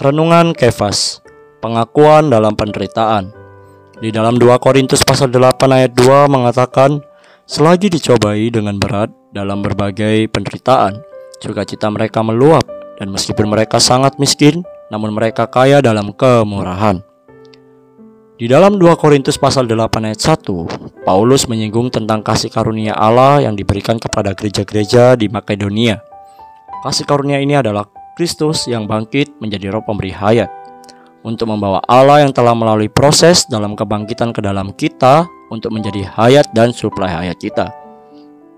Renungan Kefas. Pengakuan dalam penderitaan. Di dalam 2 Korintus pasal 8 ayat 2 mengatakan Selagi dicobai dengan berat dalam berbagai penderitaan Sukacita mereka meluap Dan meskipun mereka sangat miskin Namun mereka kaya dalam kemurahan. Di dalam 2 Korintus pasal 8 ayat 1, Paulus menyinggung tentang kasih karunia Allah yang diberikan kepada gereja-gereja di Makedonia. Kasih karunia ini adalah Kristus yang bangkit menjadi roh pemberi hayat untuk membawa Allah yang telah melalui proses dalam kebangkitan ke dalam kita untuk menjadi hayat dan suplai hayat kita.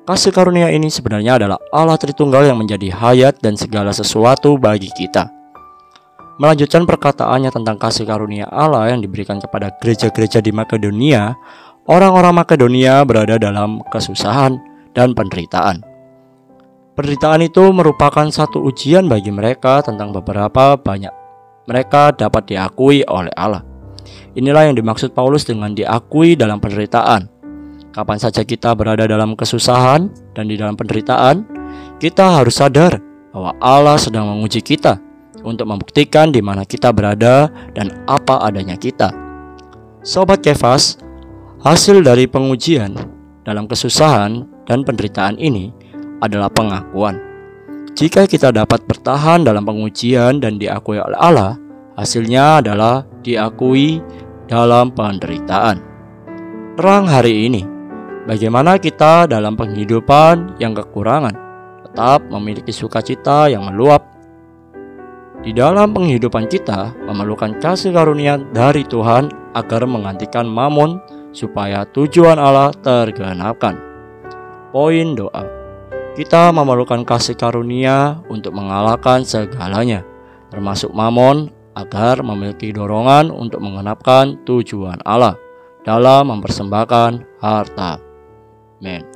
Kasih karunia ini sebenarnya adalah Allah Tritunggal yang menjadi hayat dan segala sesuatu bagi kita. Melanjutkan perkataannya tentang kasih karunia Allah yang diberikan kepada gereja-gereja di Makedonia, orang-orang Makedonia berada dalam kesusahan dan penderitaan. Penderitaan itu merupakan satu ujian bagi mereka tentang beberapa banyak mereka dapat diakui oleh Allah. Inilah yang dimaksud Paulus dengan diakui dalam penderitaan. Kapan saja kita berada dalam kesusahan dan di dalam penderitaan, kita harus sadar bahwa Allah sedang menguji kita untuk membuktikan di mana kita berada dan apa adanya kita. Sobat Kefas, hasil dari pengujian dalam kesusahan dan penderitaan ini adalah pengakuan. Jika kita dapat bertahan dalam pengujian dan diakui oleh Allah, hasilnya adalah diakui dalam penderitaan. Terang hari ini, bagaimana kita dalam penghidupan yang kekurangan tetap memiliki sukacita yang meluap di dalam penghidupan kita memerlukan kasih karunia dari Tuhan agar menggantikan mamon supaya tujuan Allah tergenapkan. Poin doa. Kita memerlukan kasih karunia untuk mengalahkan segalanya, termasuk mamon agar memiliki dorongan untuk mengenapkan tujuan Allah dalam mempersembahkan harta. Amin.